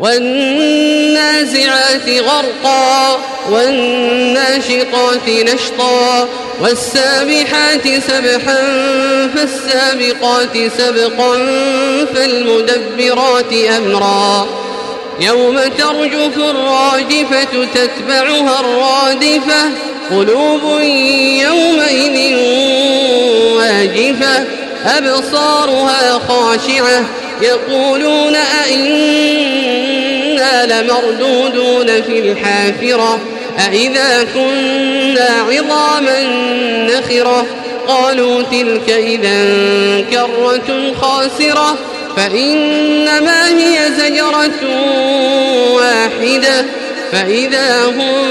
والنازعات غرقا والناشطات نشطا والسابحات سبحا فالسابقات سبقا فالمدبرات أمرا. يوم ترجف الراجفة تتبعها الرادفة قلوب يومئذ واجفة أبصارها خاشعة يقولون أئنا لمردودون في الحافرة. أئذا كنا عظاما نخرة قالوا تلك إذا كرة خاسرة فإنما هي زجرة واحدة فإذا هم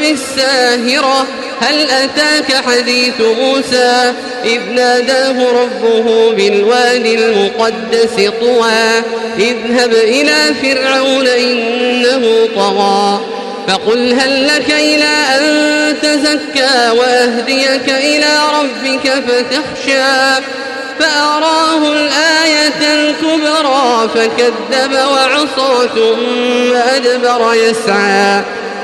بالساهرة هل أتاك حديث موسى إذ ناداه ربه بالوادي المقدس طوى اذهب إلى فرعون إنه طغى فقل هل لك إلى أن تزكى وأهديك إلى ربك فتخشى فأراه الآية الكبرى فكذب وعصى ثم أدبر يسعى